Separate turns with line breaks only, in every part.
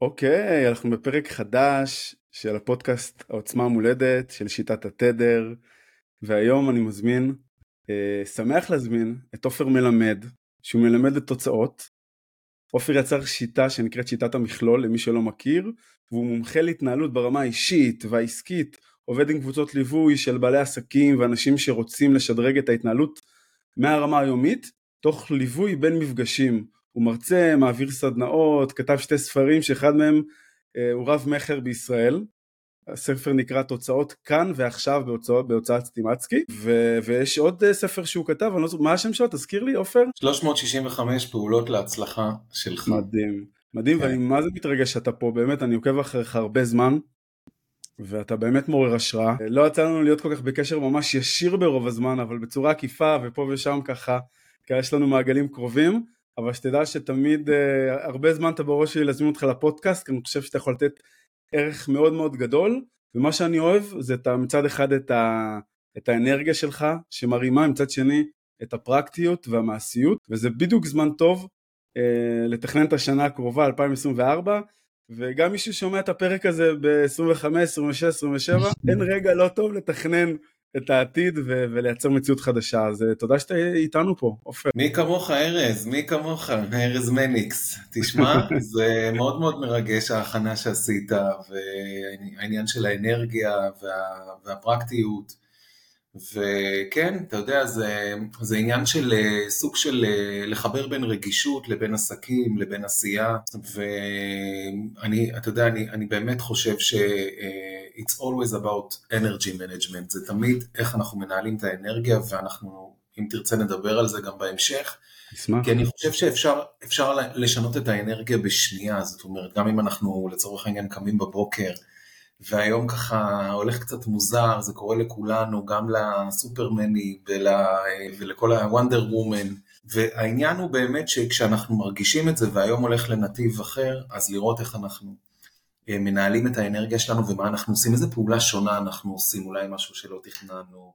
אוקיי, okay, אנחנו בפרק חדש של הפודקאסט העוצמה המולדת של שיטת התדר, והיום אני מזמין, אה, שמח להזמין את עופר מלמד, שהוא מלמד את תוצאות. עופר יצר שיטה שנקראת שיטת המכלול, למי שלא מכיר, והוא מומחה להתנהלות ברמה האישית והעסקית, עובד עם קבוצות ליווי של בעלי עסקים ואנשים שרוצים לשדרג את ההתנהלות מהרמה היומית, תוך ליווי בין מפגשים. הוא מרצה, מעביר סדנאות, כתב שתי ספרים שאחד מהם אה, הוא רב מכר בישראל. הספר נקרא תוצאות כאן ועכשיו בהוצאות, בהוצאת סטימצקי ו- ויש עוד אה, ספר שהוא כתב, אני לא זוכר, מה השם שלו? תזכיר לי עופר?
365 פעולות להצלחה שלך.
מדהים, מדהים כן. ואני מה זה מתרגש שאתה פה, באמת אני עוקב אחריך הרבה זמן ואתה באמת מעורר השראה. לא יצא לנו להיות כל כך בקשר ממש ישיר ברוב הזמן אבל בצורה עקיפה ופה ושם ככה, כי יש לנו מעגלים קרובים. אבל שתדע שתמיד, uh, הרבה זמן אתה בראש שלי להזמין אותך לפודקאסט, כי אני חושב שאתה יכול לתת ערך מאוד מאוד גדול, ומה שאני אוהב זה את מצד אחד את, ה, את האנרגיה שלך שמרימה, מצד שני את הפרקטיות והמעשיות, וזה בדיוק זמן טוב uh, לתכנן את השנה הקרובה, 2024, וגם מי ששומע את הפרק הזה ב-25, 26, 27, אין רגע לא טוב לתכנן את העתיד ו- ולייצר מציאות חדשה, אז אה, תודה שאתה איתנו פה, עופר.
מי כמוך ארז, מי כמוך, ארז מניקס. תשמע, זה מאוד מאוד מרגש ההכנה שעשית, והעניין של האנרגיה וה- והפרקטיות. וכן, אתה יודע, זה, זה עניין של אה, סוג של אה, לחבר בין רגישות לבין עסקים, לבין עשייה, ואני, אתה יודע, אני, אני באמת חושב ש... אה, it's always about energy management, זה תמיד איך אנחנו מנהלים את האנרגיה, ואנחנו, אם תרצה נדבר על זה גם בהמשך,
נשמח.
כי אני חושב שאפשר לשנות את האנרגיה בשנייה, זאת אומרת, גם אם אנחנו לצורך העניין קמים בבוקר, והיום ככה הולך קצת מוזר, זה קורה לכולנו, גם לסופרמני ול, ולכל הוונדר וומן, והעניין הוא באמת שכשאנחנו מרגישים את זה והיום הולך לנתיב אחר, אז לראות איך אנחנו מנהלים את האנרגיה שלנו ומה אנחנו עושים, איזה פעולה שונה אנחנו עושים, אולי משהו שלא תכננו,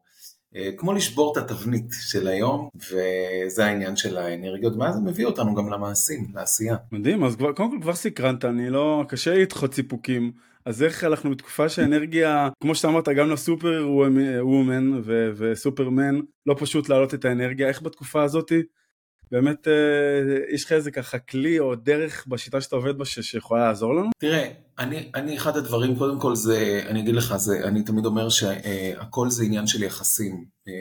אה, כמו לשבור את התבנית של היום, וזה העניין של האנרגיות, ואז זה מביא אותנו גם למעשים, לעשייה.
מדהים, אז כבר, קודם כל כבר סקרנת, אני לא, קשה לדחות סיפוקים. אז איך אנחנו בתקופה שהאנרגיה, כמו שאתה אמרת, גם לסופר וומן וסופרמן, לא פשוט להעלות את האנרגיה, איך בתקופה הזאתי באמת אה, יש לך איזה ככה כלי או דרך בשיטה שאתה עובד בה שיכולה לעזור לנו?
תראה, אני, אני אחד הדברים, קודם כל זה, אני אגיד לך, זה, אני תמיד אומר שהכל זה עניין של יחסים, אה,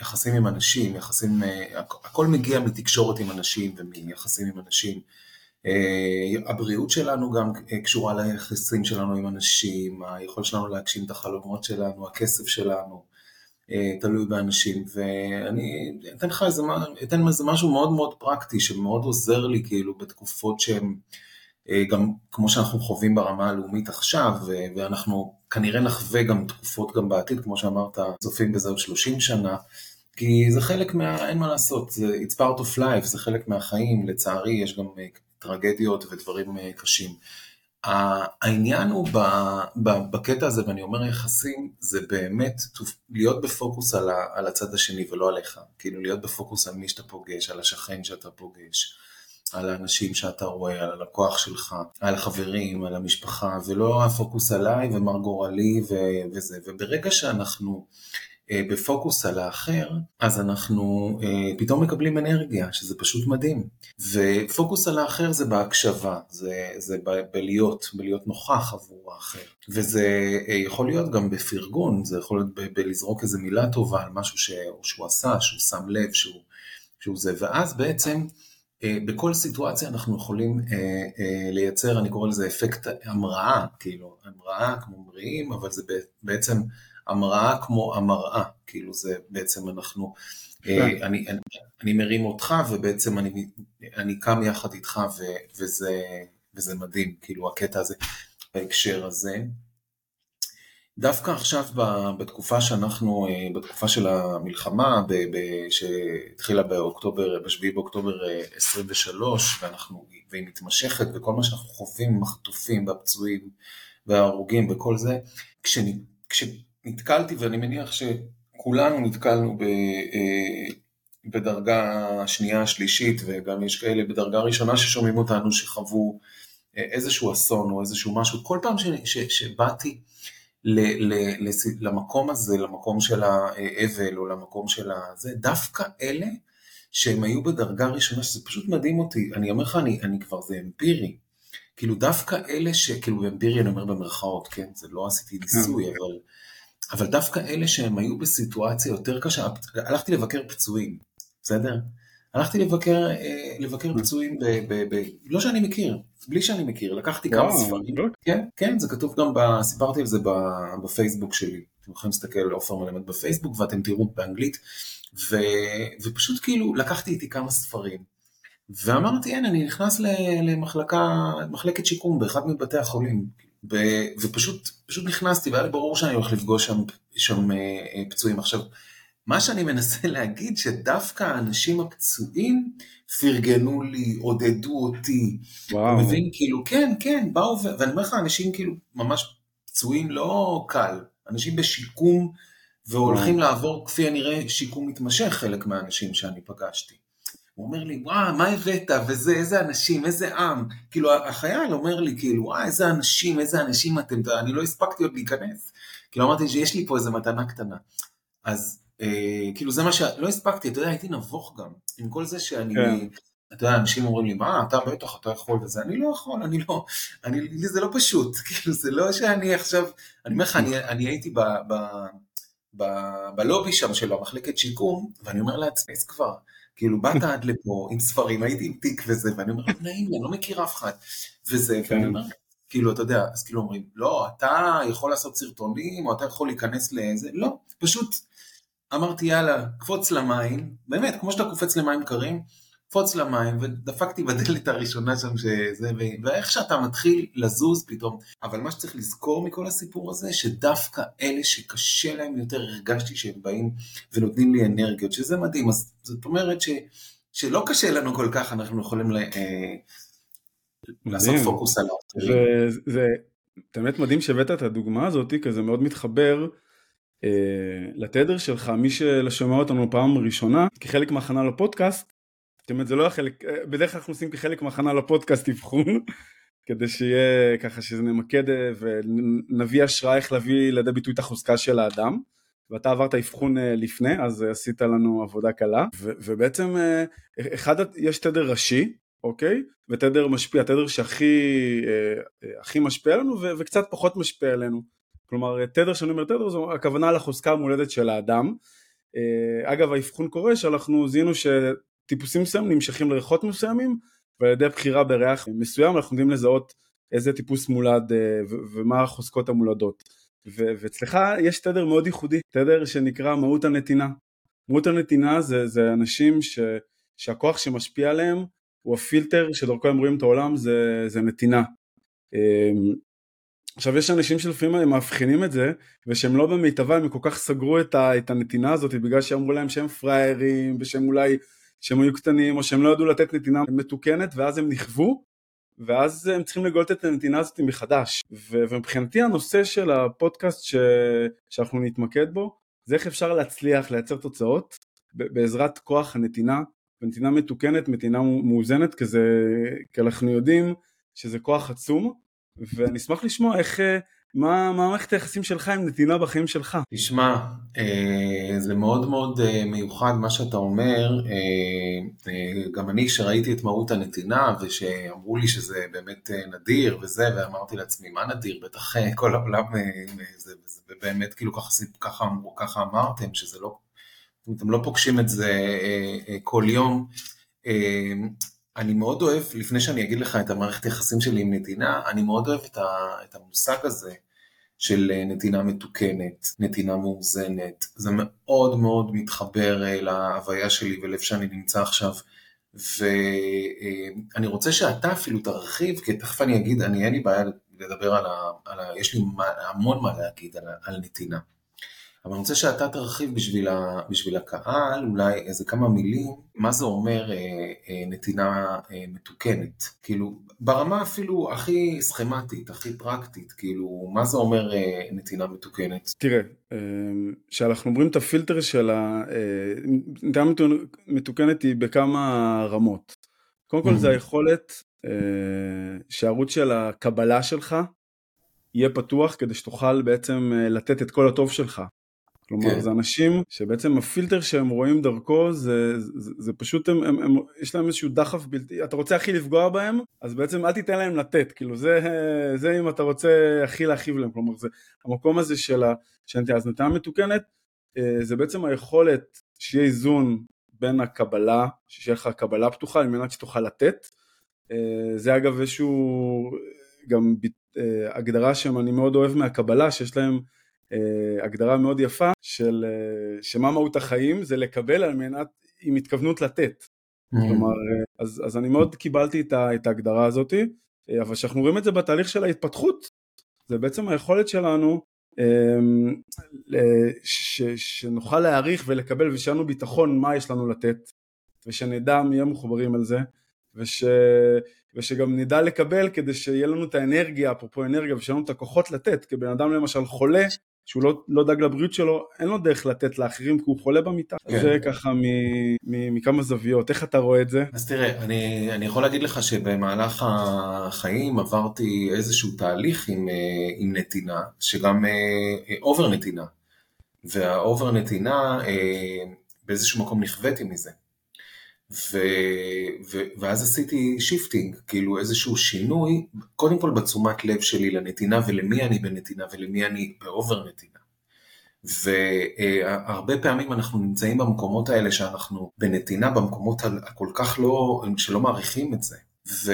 יחסים עם אנשים, יחסים, אה, הכל מגיע מתקשורת עם אנשים ומיחסים עם אנשים. הבריאות שלנו גם קשורה ליחסים שלנו עם אנשים, היכולת שלנו להגשים את החלומות שלנו, הכסף שלנו. אה, תלוי באנשים, ואני אתן לך איזה, אתן איזה משהו מאוד מאוד פרקטי שמאוד עוזר לי כאילו בתקופות שהן אה, גם כמו שאנחנו חווים ברמה הלאומית עכשיו, ואנחנו כנראה נחווה גם תקופות גם בעתיד, כמו שאמרת, צופים בזה עוד 30 שנה, כי זה חלק מה... אין מה לעשות, זה it's part of life, זה חלק מהחיים, לצערי יש גם אה, טרגדיות ודברים קשים. העניין הוא בקטע הזה, ואני אומר יחסים, זה באמת להיות בפוקוס על, הצד השני ולא עליך. כאילו להיות בפוקוס על מי שאתה פוגש, על השכן שאתה פוגש, על האנשים שאתה רואה, על הלקוח שלך, על החברים, על המשפחה, ולא הפוקוס עליי ומר גורלי וזה. וברגע שאנחנו בפוקוס על האחר, אז אנחנו אה, פתאום מקבלים אנרגיה, שזה פשוט מדהים. ופוקוס על האחר זה בהקשבה, זה, זה ב, בלהיות, בלהיות נוכח עבור האחר. וזה אה, יכול להיות גם בפרגון, זה יכול להיות ב, בלזרוק איזה מילה טובה על משהו ש, שהוא עשה, שהוא שם לב, שהוא, שהוא זה, ואז בעצם בכל סיטואציה אנחנו יכולים לייצר, אני קורא לזה אפקט המראה, כאילו, המראה כמו מריאים, אבל זה בעצם המראה כמו המראה, כאילו זה בעצם אנחנו, אה, כן. אני, אני, אני מרים אותך ובעצם אני, אני קם יחד איתך ו, וזה, וזה מדהים, כאילו הקטע הזה בהקשר הזה. דווקא עכשיו בתקופה שאנחנו, אה, בתקופה של המלחמה שהתחילה באוקטובר, ב-7 באוקטובר 23 אה, ואנחנו, והיא מתמשכת וכל מה שאנחנו חווים עם החטופים והפצועים וההרוגים וכל זה, כשאני, כש, נתקלתי, ואני מניח שכולנו נתקלנו ב, אה, בדרגה שנייה, שלישית, וגם יש כאלה בדרגה ראשונה ששומעים אותנו שחוו אה, איזשהו אסון או איזשהו משהו. כל פעם ש, ש, שבאתי ל, ל, ל, למקום הזה, למקום של האבל או למקום של הזה, דווקא אלה שהם היו בדרגה ראשונה, שזה פשוט מדהים אותי, אני אומר לך, אני, אני כבר, זה אמפירי. כאילו דווקא אלה ש... כאילו אמפירי אני אומר במרכאות, כן? זה לא עשיתי ניסוי, כן. אבל אבל דווקא אלה שהם היו בסיטואציה יותר קשה, הלכתי לבקר פצועים, בסדר? הלכתי לבקר, אה, לבקר. פצועים, ב, ב, ב, לא שאני מכיר, בלי שאני מכיר, לקחתי כמה ספרים, כן, כן, זה כתוב גם, ב, סיפרתי על זה בפייסבוק שלי, אתם יכולים להסתכל על עופר מלמד בפייסבוק ואתם תראו באנגלית, ו, ופשוט כאילו לקחתי איתי כמה ספרים, ואמרתי, אין, אני נכנס למחלקה, מחלקת שיקום באחד מבתי החולים, ופשוט פשוט נכנסתי והיה לי ברור שאני הולך לפגוש שם, שם אה, אה, פצועים. עכשיו, מה שאני מנסה להגיד שדווקא האנשים הפצועים פרגנו לי, עודדו אותי. וואו. מבין? כאילו, כן, כן, באו ו... ואני אומר לך, אנשים כאילו ממש פצועים לא קל, אנשים בשיקום והולכים וואו. לעבור כפי הנראה שיקום מתמשך, חלק מהאנשים שאני פגשתי. הוא אומר לי, וואו, מה הבאת, וזה, איזה אנשים, איזה עם. כאילו, החייל אומר לי, כאילו, וואו, איזה אנשים, איזה אנשים אתם, אני לא הספקתי עוד להיכנס. כאילו, אמרתי שיש לי פה איזה מתנה קטנה. אז, אה, כאילו, זה מה שלא הספקתי, אתה יודע, הייתי נבוך גם, עם כל זה שאני... כן. אתה יודע, אנשים אומרים לי, מה, אתה בטח, אתה יכול וזה, אני לא יכול, אני לא, אני, לי זה לא פשוט, כאילו, זה לא שאני עכשיו, אני אומר לך, אני, אני הייתי ב, ב, ב, בלובי שם של המחלקת שיקום, ואני אומר לעצמי, כבר, כאילו באת עד לפה עם ספרים, הייתי עם תיק וזה, ואני אומר, נעים לי, אני לא מכיר אף אחד. וזה, כן. ואני אומר, כאילו, אתה יודע, אז כאילו אומרים, לא, אתה יכול לעשות סרטונים, או אתה יכול להיכנס לזה, לא, פשוט אמרתי, יאללה, קפוץ למים, באמת, כמו שאתה קופץ למים קרים, קפוץ למים, ודפקתי בדלת הראשונה שם שזה, ואיך שאתה מתחיל לזוז פתאום. אבל מה שצריך לזכור מכל הסיפור הזה, שדווקא אלה שקשה להם יותר, הרגשתי שהם באים ונותנים לי אנרגיות, שזה מדהים. אז זאת אומרת ש, שלא קשה לנו כל כך, אנחנו יכולים ל, אה, לעשות פוקוס על
האחרים. זה באמת מדהים שהבאת את הדוגמה הזאת, כי זה מאוד מתחבר. Uh, לתדר שלך, מי ששומע אותנו פעם ראשונה, כחלק מהכנה לפודקאסט, זאת אומרת זה לא החלק, אה, בדרך כלל אנחנו עושים כחלק מהכנה לפודקאסט אבחון, כדי שיהיה ככה שזה נמקד אה, ונביא השראה איך להביא לידי ביטוי את החוזקה של האדם. ואתה עברת אבחון אה, לפני, אז עשית לנו עבודה קלה. ו- ובעצם אחד, יש תדר ראשי, אוקיי? ותדר משפיע, תדר שהכי הכי משפיע עלינו ו- וקצת פחות משפיע עלינו. כלומר, תדר שאני אומר תדר, זו הכוונה לחוזקה המולדת של האדם. אגב, האבחון קורה שאנחנו זיהינו ש... טיפוסים מסוימים נמשכים לריחות מסוימים ועל ידי בחירה בריח מסוים אנחנו יודעים לזהות איזה טיפוס מולד אה, ומה החוזקות המולדות ואצלך יש תדר מאוד ייחודי, תדר שנקרא מהות הנתינה. מהות הנתינה זה, זה אנשים ש, שהכוח שמשפיע עליהם הוא הפילטר שדרכו הם רואים את העולם זה, זה נתינה. אמ, עכשיו יש אנשים שלפעמים הם מאבחנים את זה ושהם לא במיטבה הם כל כך סגרו את, ה, את הנתינה הזאת בגלל שאמרו להם שהם פראיירים ושהם אולי שהם היו קטנים או שהם לא ידעו לתת נתינה מתוקנת ואז הם נכוו ואז הם צריכים לגלות את הנתינה הזאת מחדש. ומבחינתי הנושא של הפודקאסט ש- שאנחנו נתמקד בו זה איך אפשר להצליח לייצר תוצאות בעזרת כוח הנתינה ונתינה מתוקנת, נתינה מאוזנת כי אנחנו יודעים שזה כוח עצום ואני אשמח לשמוע איך, מה מערכת היחסים שלך עם נתינה בחיים שלך?
תשמע, אה, זה מאוד מאוד אה, מיוחד מה שאתה אומר. אה, גם אני, כשראיתי את מהות הנתינה, ושאמרו לי שזה באמת נדיר וזה, ואמרתי לעצמי, מה נדיר? בטח כל העולם, זה, זה באמת כאילו ככה, ככה, ככה אמרתם, שזה לא, אתם לא פוגשים את זה כל יום. אני מאוד אוהב, לפני שאני אגיד לך את המערכת היחסים שלי עם נתינה, אני מאוד אוהב את, ה, את המושג הזה של אה, נתינה מתוקנת, נתינה מאוזנת. זה מאוד מאוד מתחבר אה, להוויה שלי ולאיפה שאני נמצא עכשיו. ואני אה, רוצה שאתה אפילו תרחיב, כי תכף אני אגיד, אני אין לי בעיה לדבר על ה... על ה יש לי המון מה להגיד על, על נתינה. אבל אני רוצה שאתה תרחיב בשביל, ה, בשביל הקהל, אולי איזה כמה מילים, מה זה אומר אה, אה, נתינה אה, מתוקנת. כאילו, ברמה אפילו הכי סכמטית, הכי פרקטית, כאילו, מה זה אומר אה, נתינה מתוקנת?
תראה, אה, כשאנחנו אומרים את הפילטר של ה... אה, נתינה מתוקנת היא בכמה רמות. קודם כל זה היכולת אה, שהערוץ של הקבלה שלך יהיה פתוח כדי שתוכל בעצם לתת את כל הטוב שלך. כלומר כן. זה אנשים שבעצם הפילטר שהם רואים דרכו זה, זה, זה פשוט הם, הם, הם, יש להם איזשהו דחף בלתי, אתה רוצה הכי לפגוע בהם אז בעצם אל תיתן להם לתת, כאילו זה, זה אם אתה רוצה הכי להכיב להם, כלומר זה המקום הזה של השנתי, אז נתנה מתוקנת אה, זה בעצם היכולת שיהיה איזון בין הקבלה, שיהיה לך קבלה פתוחה על מנת שתוכל לתת, אה, זה אגב איזשהו גם אה, הגדרה שאני מאוד אוהב מהקבלה שיש להם הגדרה מאוד יפה של אה, שמה מהות החיים זה לקבל על מנת עם התכוונות לתת. Mm-hmm. כלומר, אה, אז, אז אני מאוד קיבלתי את, ה, את ההגדרה הזאת, אבל כשאנחנו רואים את זה בתהליך של ההתפתחות, זה בעצם היכולת שלנו ש, שנוכל להעריך ולקבל ושיהיה לנו ביטחון מה יש לנו לתת, ושנדע מי מחוברים על זה, וש, ושגם נדע לקבל כדי שיהיה לנו את האנרגיה, אפרופו אנרגיה, ושיהיה לנו את הכוחות לתת, כי בן אדם למשל חולה, שהוא לא, לא דאג לבריאות שלו, אין לו דרך לתת לאחרים כי הוא חולה במיטה. כן. זה ככה מ, מ, מכמה זוויות, איך אתה רואה את זה?
אז תראה, אני, אני יכול להגיד לך שבמהלך החיים עברתי איזשהו תהליך עם, אה, עם נתינה, שגם over אה, נתינה. וה over נתינה, אה, באיזשהו מקום נכוויתי מזה. ו, ו, ואז עשיתי shifting, כאילו איזשהו שינוי, קודם כל בתשומת לב שלי לנתינה ולמי אני בנתינה ולמי אני ב over נתינה. והרבה פעמים אנחנו נמצאים במקומות האלה שאנחנו בנתינה, במקומות הכל כך לא, שלא מעריכים את זה. ו,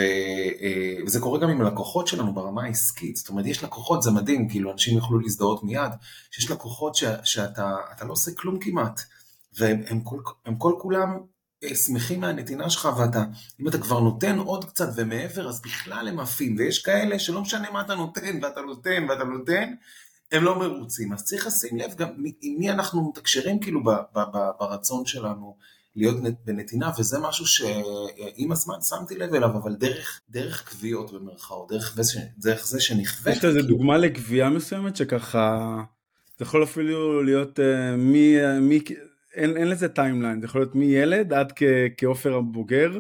וזה קורה גם עם הלקוחות שלנו ברמה העסקית, זאת אומרת יש לקוחות, זה מדהים, כאילו אנשים יוכלו להזדהות מיד, שיש לקוחות ש, שאתה לא עושה כלום כמעט, והם כל, כל כולם אה, שמחים מהנתינה שלך ואתה, אם אתה כבר נותן עוד קצת ומעבר אז בכלל הם עפים ויש כאלה שלא משנה מה אתה נותן ואתה נותן ואתה נותן הם לא מרוצים אז צריך לשים לב גם עם מי אנחנו מתקשרים כאילו ב, ב, ב, ברצון שלנו להיות בנתינה וזה משהו שעם הזמן שמתי לב אליו אבל דרך, דרך קביעות במרכאות דרך, דרך זה שנכווית.
יש לזה כאילו... דוגמה לקביעה מסוימת שככה זה יכול אפילו להיות אה, מי, מי אין, אין לזה timeline, זה יכול להיות מילד עד כעופר הבוגר,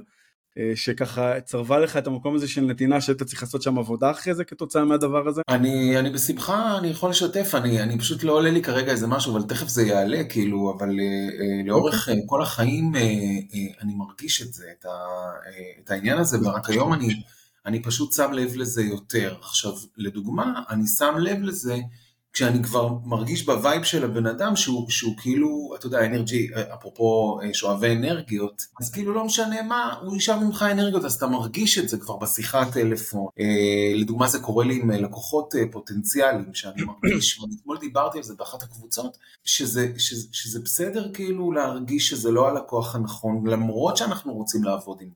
אה, שככה צרבה לך את המקום הזה של נתינה שאתה צריך לעשות שם עבודה אחרי זה כתוצאה מהדבר הזה?
אני, אני בשמחה, אני יכול לשתף, אני, אני פשוט לא עולה לי כרגע איזה משהו, אבל תכף זה יעלה, כאילו, אבל אה, אה לאורך אוקיי. כל החיים אה, אה, אני מרגיש את זה, את, ה, אה, את העניין הזה, ורק היום אני, אני פשוט שם לב לזה יותר. עכשיו, לדוגמה, אני שם לב לזה, כשאני כבר מרגיש ב vibe של הבן אדם שהוא, שהוא כאילו, אתה יודע, אנרגי, אפרופו אה, שואבי אנרגיות, אז כאילו לא משנה מה, הוא ישאב ממך אנרגיות, אז אתה מרגיש את זה כבר בשיחת טלפון. אה, לדוגמה זה קורה לי עם אה, לקוחות פוטנציאליים, שאני מרגיש, ואתמול דיברתי על זה באחת הקבוצות, שזה, שזה, שזה בסדר כאילו להרגיש שזה לא הלקוח הנכון, למרות שאנחנו רוצים לעבוד עם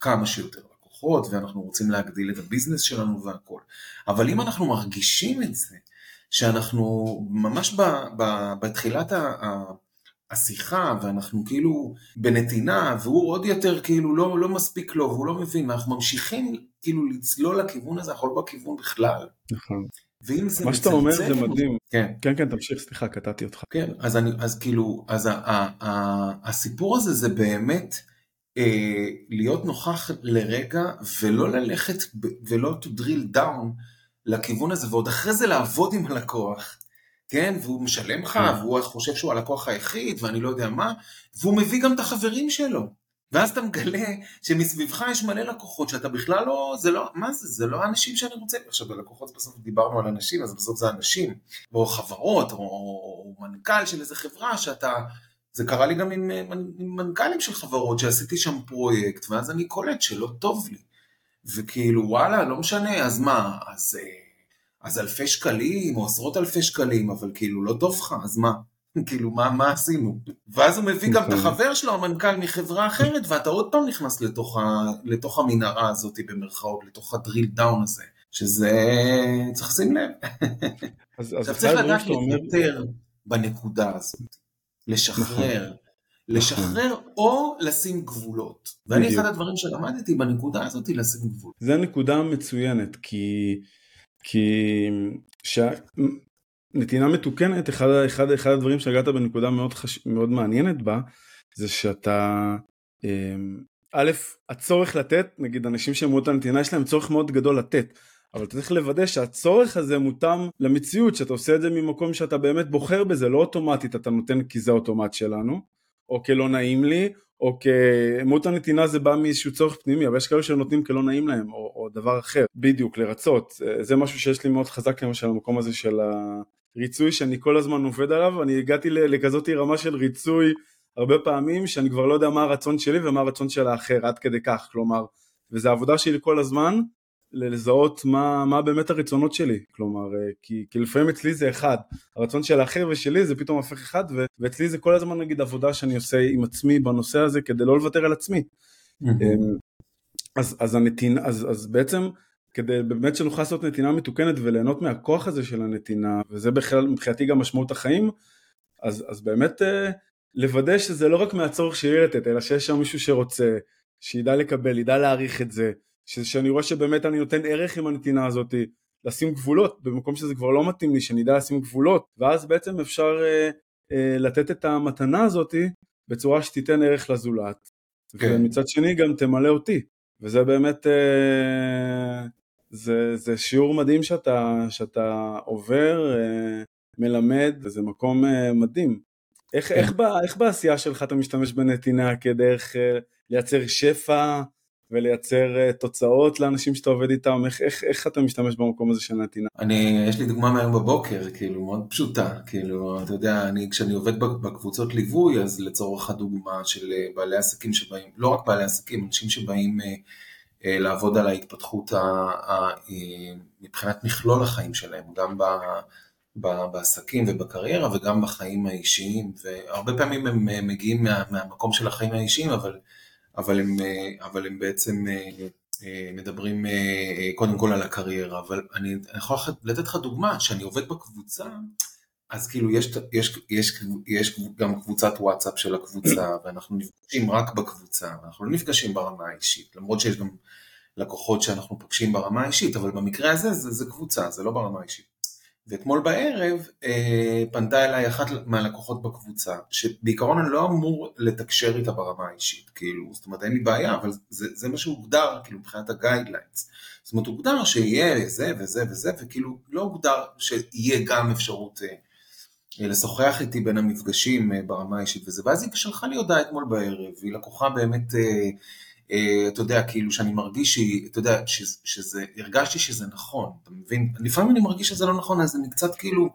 כמה שיותר לקוחות, ואנחנו רוצים להגדיל את הביזנס שלנו והכל. אבל אם אנחנו מרגישים את זה, שאנחנו ממש ב, ב, בתחילת ה, ה, השיחה ואנחנו כאילו בנתינה והוא עוד יותר כאילו לא, לא מספיק לו והוא לא מבין ואנחנו ממשיכים כאילו לצלול לכיוון הזה, אנחנו לא בכיוון בכלל.
נכון. ואם זה מה שאתה אומר זה מדהים. כן. כן, כן, תמשיך, סליחה, קטעתי אותך.
כן, אז, אני, אז כאילו, אז ה, ה, ה, הסיפור הזה זה באמת אה, להיות נוכח לרגע ולא ללכת ולא to drill down לכיוון הזה, ועוד אחרי זה לעבוד עם הלקוח, כן, והוא משלם לך,
כן.
והוא חושב שהוא הלקוח היחיד, ואני לא יודע מה, והוא מביא גם את החברים שלו. ואז אתה מגלה שמסביבך יש מלא לקוחות שאתה בכלל לא, זה לא, מה זה, זה לא האנשים שאני רוצה, עכשיו בלקוחות בסוף דיברנו על אנשים, אז בסוף זה אנשים, או חברות, או, או מנכ"ל של איזה חברה שאתה, זה קרה לי גם עם, עם מנכ"לים של חברות שעשיתי שם פרויקט, ואז אני קולט שלא טוב לי. וכאילו וואלה, לא משנה, אז מה, אז, אה, אז אלפי שקלים או עשרות אלפי שקלים, אבל כאילו לא טוב לך, אז מה? כאילו, מה, מה עשינו? ואז הוא מביא גם את
נכון.
החבר שלו, המנכ"ל מחברה אחרת, ואתה עוד פעם נכנס לתוך, ה, לתוך המנהרה הזאת, במרכאות, לתוך ה drill down הזה, שזה, צריך לשים לב.
אז,
עכשיו צריך לדעת לוותר בנקודה הזאת, לשחרר,
נכון.
לשחרר או לשים גבולות. ואני. אחד הדברים שלמדתי בנקודה הזאת, לשים גבולות.
זה נקודה מצוינת, כי, כי שה, נתינה מתוקנת, אחד, אחד, אחד הדברים שהגעת בנקודה מאוד, חש... מאוד מעניינת בה, זה שאתה, אמ, א', הצורך לתת, נגיד אנשים שאמרו את הנתינה, יש להם צורך מאוד גדול לתת, אבל אתה צריך לוודא שהצורך הזה מותאם למציאות, שאתה עושה את זה ממקום שאתה באמת בוחר בזה, לא אוטומטית אתה נותן כי זה האוטומט שלנו, או כלא נעים לי, או כמות הנתינה זה בא מאיזשהו צורך פנימי, אבל יש כאלה שנותנים כלא נעים להם, או, או דבר אחר, בדיוק, לרצות, זה- זה משהו שיש לי מאוד חזק למשל, המקום הזה של הריצוי שאני כל הזמן עובד עליו, אני הגעתי לכזאת רמה של ריצוי הרבה פעמים, שאני כבר לא יודע מה הרצון שלי ומה הרצון של האחר, עד כדי כך, כלומר, וזו העבודה שלי כל הזמן, לזהות מה, מה באמת הרצונות שלי, כלומר, אה, כי, כי לפעמים אצלי זה אחד, הרצון של האחר ושלי זה פתאום הופך אחד, ו- ואצלי זה כל הזמן נגיד עבודה שאני עושה עם עצמי בנושא הזה כדי לא לוותר על עצמי. אמ, אז, אז, הנתינה, אז, אז בעצם כדי באמת שנוכל לעשות נתינה מתוקנת וליהנות מהכוח הזה של הנתינה, וזה בכלל מבחינתי גם משמעות החיים, אז, אז באמת אה, לוודא שזה לא רק מהצורך שיהיה לתת, אלא שיש שם מישהו שרוצה, שידע לקבל, ידע להעריך את זה, ש, שאני רואה שבאמת אני נותן ערך עם הנתינה הזאת, לשים גבולות, במקום שזה כבר לא מתאים לי, שנדע לשים גבולות, ואז בעצם אפשר אה, אה, לתת את המתנה הזאת בצורה שתיתן ערך לזולת,
כן.
ומצד שני גם תמלא אותי, וזה באמת, אה, זה, זה שיעור מדהים שאתה, שאתה עובר, אה, מלמד, וזה מקום אה, מדהים. איך,
כן.
איך, ב, איך בעשייה שלך אתה משתמש בנתינה כדרך אה, לייצר שפע ולייצר אה, תוצאות לאנשים שאתה עובד איתם? איך, איך, איך אתה משתמש במקום הזה של נתינה?
אני, יש לי דוגמה מהיום בבוקר, כאילו, מאוד פשוטה, כאילו, אתה יודע, אני, כשאני עובד בקבוצות ליווי, אז לצורך הדוגמה של אה, בעלי עסקים שבאים, לא רק בעלי עסקים, אנשים שבאים אה, אה, לעבוד על ההתפתחות ה, ה, אה, מבחינת מכלול החיים שלהם, גם ב, ב, בעסקים ובקריירה וגם בחיים האישיים, והרבה פעמים הם אה, מגיעים מה, מהמקום של החיים האישיים, אבל, אבל, הם, אה, אבל הם בעצם... אה, אה, מדברים קודם כל על הקריירה, אבל אני, אני יכול לתת לך דוגמה, שאני עובד בקבוצה, אז כאילו יש, יש, יש, יש גם קבוצת וואטסאפ של הקבוצה, ואנחנו נפגשים רק בקבוצה, אנחנו לא נפגשים ברמה האישית, למרות שיש גם לקוחות שאנחנו פוגשים ברמה האישית, אבל במקרה הזה זה, זה קבוצה, זה לא ברמה האישית. ואתמול בערב אה, פנתה אליי אחת מהלקוחות בקבוצה, שבעיקרון אני לא אמור לתקשר איתה ברמה האישית, כאילו, זאת אומרת אין לי בעיה, אבל זה, זה מה שהוגדר, כאילו, מבחינת הגיידליינס. זאת אומרת, הוגדר שיהיה זה וזה וזה, וכאילו לא הוגדר שיהיה גם אפשרות אה, לשוחח איתי בין המפגשים אה, ברמה האישית וזה, ואז היא שלחה לי הודעה אתמול בערב, והיא לקוחה באמת... אה, אתה יודע, כאילו שאני מרגיש אתה יודע, שזה, הרגשתי שזה נכון, אתה מבין? לפעמים אני מרגיש שזה לא נכון, אז אני קצת כאילו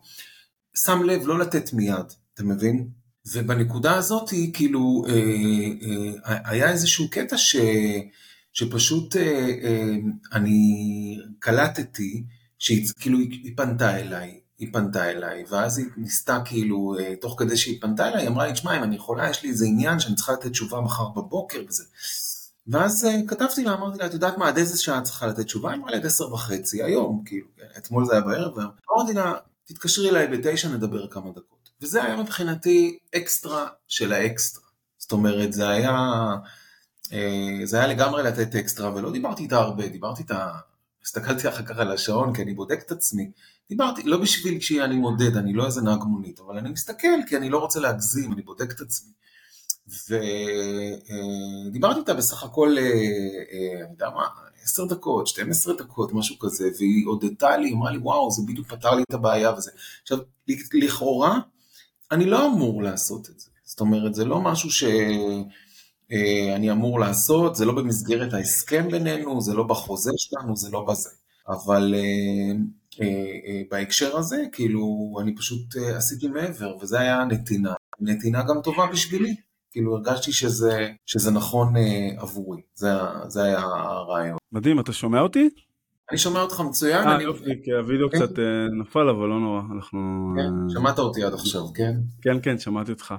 שם לב לא לתת מיד, אתה מבין? ובנקודה הזאת, כאילו, uh, uh, היה איזשהו קטע ש, שפשוט uh, uh, אני קלטתי, שהיא כאילו, היא פנתה אליי, היא פנתה אליי, ואז היא ניסתה כאילו, תוך כדי שהיא פנתה אליי, היא אמרה לי, תשמע, אם אני יכולה, יש לי איזה עניין שאני צריכה לתת תשובה מחר בבוקר וזה. ואז uh, כתבתי לה, אמרתי לה, את יודעת מה, עד איזה שעה צריכה לתת תשובה? אמרה לי עד עשר וחצי, היום, כאילו, אתמול זה היה בערב, אמרתי לה, תתקשרי אליי בתשע, נדבר כמה דקות. וזה היה מבחינתי אקסטרה של האקסטרה. זאת אומרת, זה היה, uh, זה היה לגמרי לתת אקסטרה, ולא דיברתי איתה הרבה, דיברתי איתה, הסתכלתי אחר כך על השעון, כי אני בודק את עצמי. דיברתי, לא בשביל שאני מודד, אני לא איזה נהג מונית, אבל אני מסתכל, כי אני לא רוצה להגזים, אני בודק את עצמי. ודיברתי איתה בסך הכל, אני יודע מה, עשר דקות, 12 דקות, משהו כזה, והיא הודתה לי, אמרה לי, וואו, זה בדיוק פתר לי את הבעיה וזה. עכשיו, לכאורה, אני לא אמור לעשות את זה. זאת אומרת, זה לא משהו שאני אמור לעשות, זה לא במסגרת ההסכם בינינו, זה לא בחוזה שלנו, זה לא בזה. אבל אה, אה, בהקשר הזה, כאילו, אני פשוט אה, עשיתי מעבר, וזה היה נתינה. נתינה גם טובה בשבילי. כאילו הרגשתי שזה, שזה נכון עבורי, זה, זה היה הרעיון.
מדהים, אתה שומע אותי?
אני שומע אותך מצוין.
אה, יופי, כי הווידאו כן. קצת נפל, אבל לא נורא, אנחנו...
כן, שמעת אותי עד עכשיו, כן?
כן, כן, שמעתי אותך.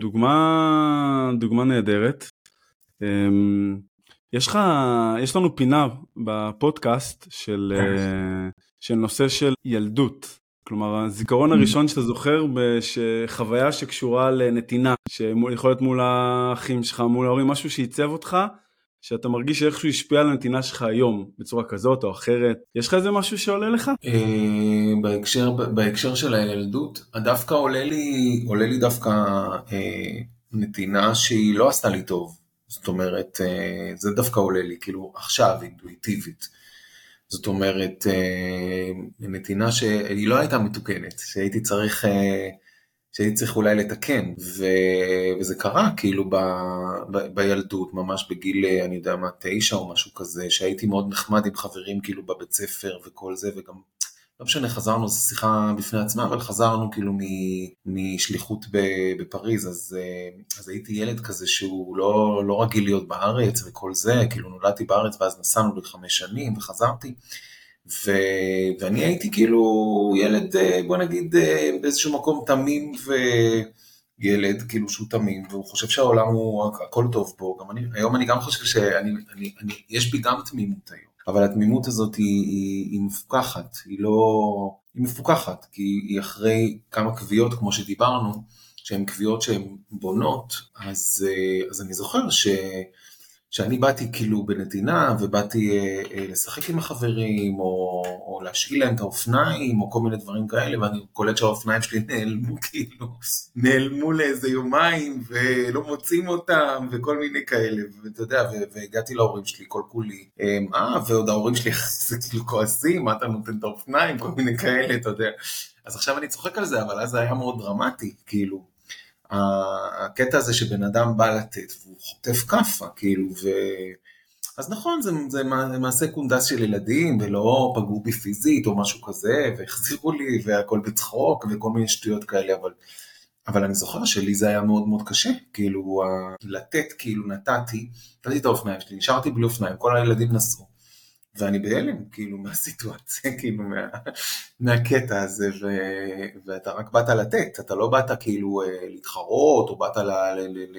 דוגמה, דוגמה נהדרת. יש לך, יש לנו פינה בפודקאסט של, כן. אה, של נושא של ילדות. כלומר, הזיכרון mm-hmm. הראשון שאתה זוכר בחוויה שקשורה לנתינה, שיכול להיות מול האחים שלך, מול ההורים, משהו שעיצב אותך, שאתה מרגיש שאיכשהו השפיע על הנתינה שלך היום, בצורה כזאת או אחרת. יש לך איזה משהו שעולה לך?
אה, בהקשר, בהקשר של הילדות, דווקא עולה לי, עולה לי דווקא אה, נתינה שהיא לא עשתה לי טוב. זאת אומרת, אה, זה דווקא עולה לי, כאילו עכשיו, אינטואיטיבית. זאת אומרת, אה, נתינה שהיא לא הייתה מתוקנת, שהייתי צריך, אה, שהייתי צריך אולי לתקן, ו... וזה קרה כאילו ב... ב... בילדות, ממש בגיל, אני יודע מה, תשע או משהו כזה, שהייתי מאוד נחמד עם חברים כאילו בבית ספר וכל זה, וגם לא משנה, חזרנו, זו שיחה בפני עצמה, אבל חזרנו כאילו משליחות בפריז, אז, אה, אז הייתי ילד כזה שהוא לא, לא רגיל להיות בארץ וכל זה, כאילו נולדתי בארץ ואז נסענו לחמש שנים וחזרתי. ו... ואני הייתי כאילו ילד, אה, בוא נגיד, אה, באיזשהו מקום תמים וילד, כאילו שהוא תמים, והוא חושב שהעולם הוא, הכל טוב פה. גם אני, היום אני גם חושב שאני, אני, אני, יש בי גם תמימות היום. אבל התמימות הזאת היא, היא, היא מפוקחת, היא לא... היא מפוקחת, כי היא אחרי כמה קביעות, כמו שדיברנו, שהן קביעות שהן בונות, אז, אה, אז אני זוכר ש... שאני באתי כאילו בנתינה ובאתי אה, אה, לשחק עם החברים או, או להשאיל להם את האופניים או כל מיני דברים כאלה ואני קולט שהאופניים שלי נעלמו כאילו, נעלמו לאיזה יומיים ולא מוצאים אותם וכל מיני כאלה. ואתה יודע והגעתי להורים שלי כל כולי אה ועוד ההורים שלי כאילו כועסים מה אתה נותן את האופניים? כל מיני כאלה אתה יודע. אז עכשיו אני צוחק על זה אבל אז זה היה מאוד דרמטי כאילו הקטע הזה שבן אדם בא לתת והוא חוטף כאפה, כאילו, ו... אז נכון, זה, זה מעשה קונדס של ילדים, ולא פגעו בי פיזית או משהו כזה, והחזירו לי, והכל בצחוק, וכל מיני שטויות כאלה, אבל, אבל אני זוכר שלי זה היה מאוד מאוד קשה, כאילו, לתת, כאילו, נתתי, נתתי את האופניים שלי, נשארתי בלי אופניים, כל הילדים נסעו. ואני בהלם, כאילו, מהסיטואציה, כאילו, מה, מהקטע הזה, ו, ואתה רק באת לתת, אתה לא באת כאילו אה, להתחרות, או באת ל, ל, ל, ל,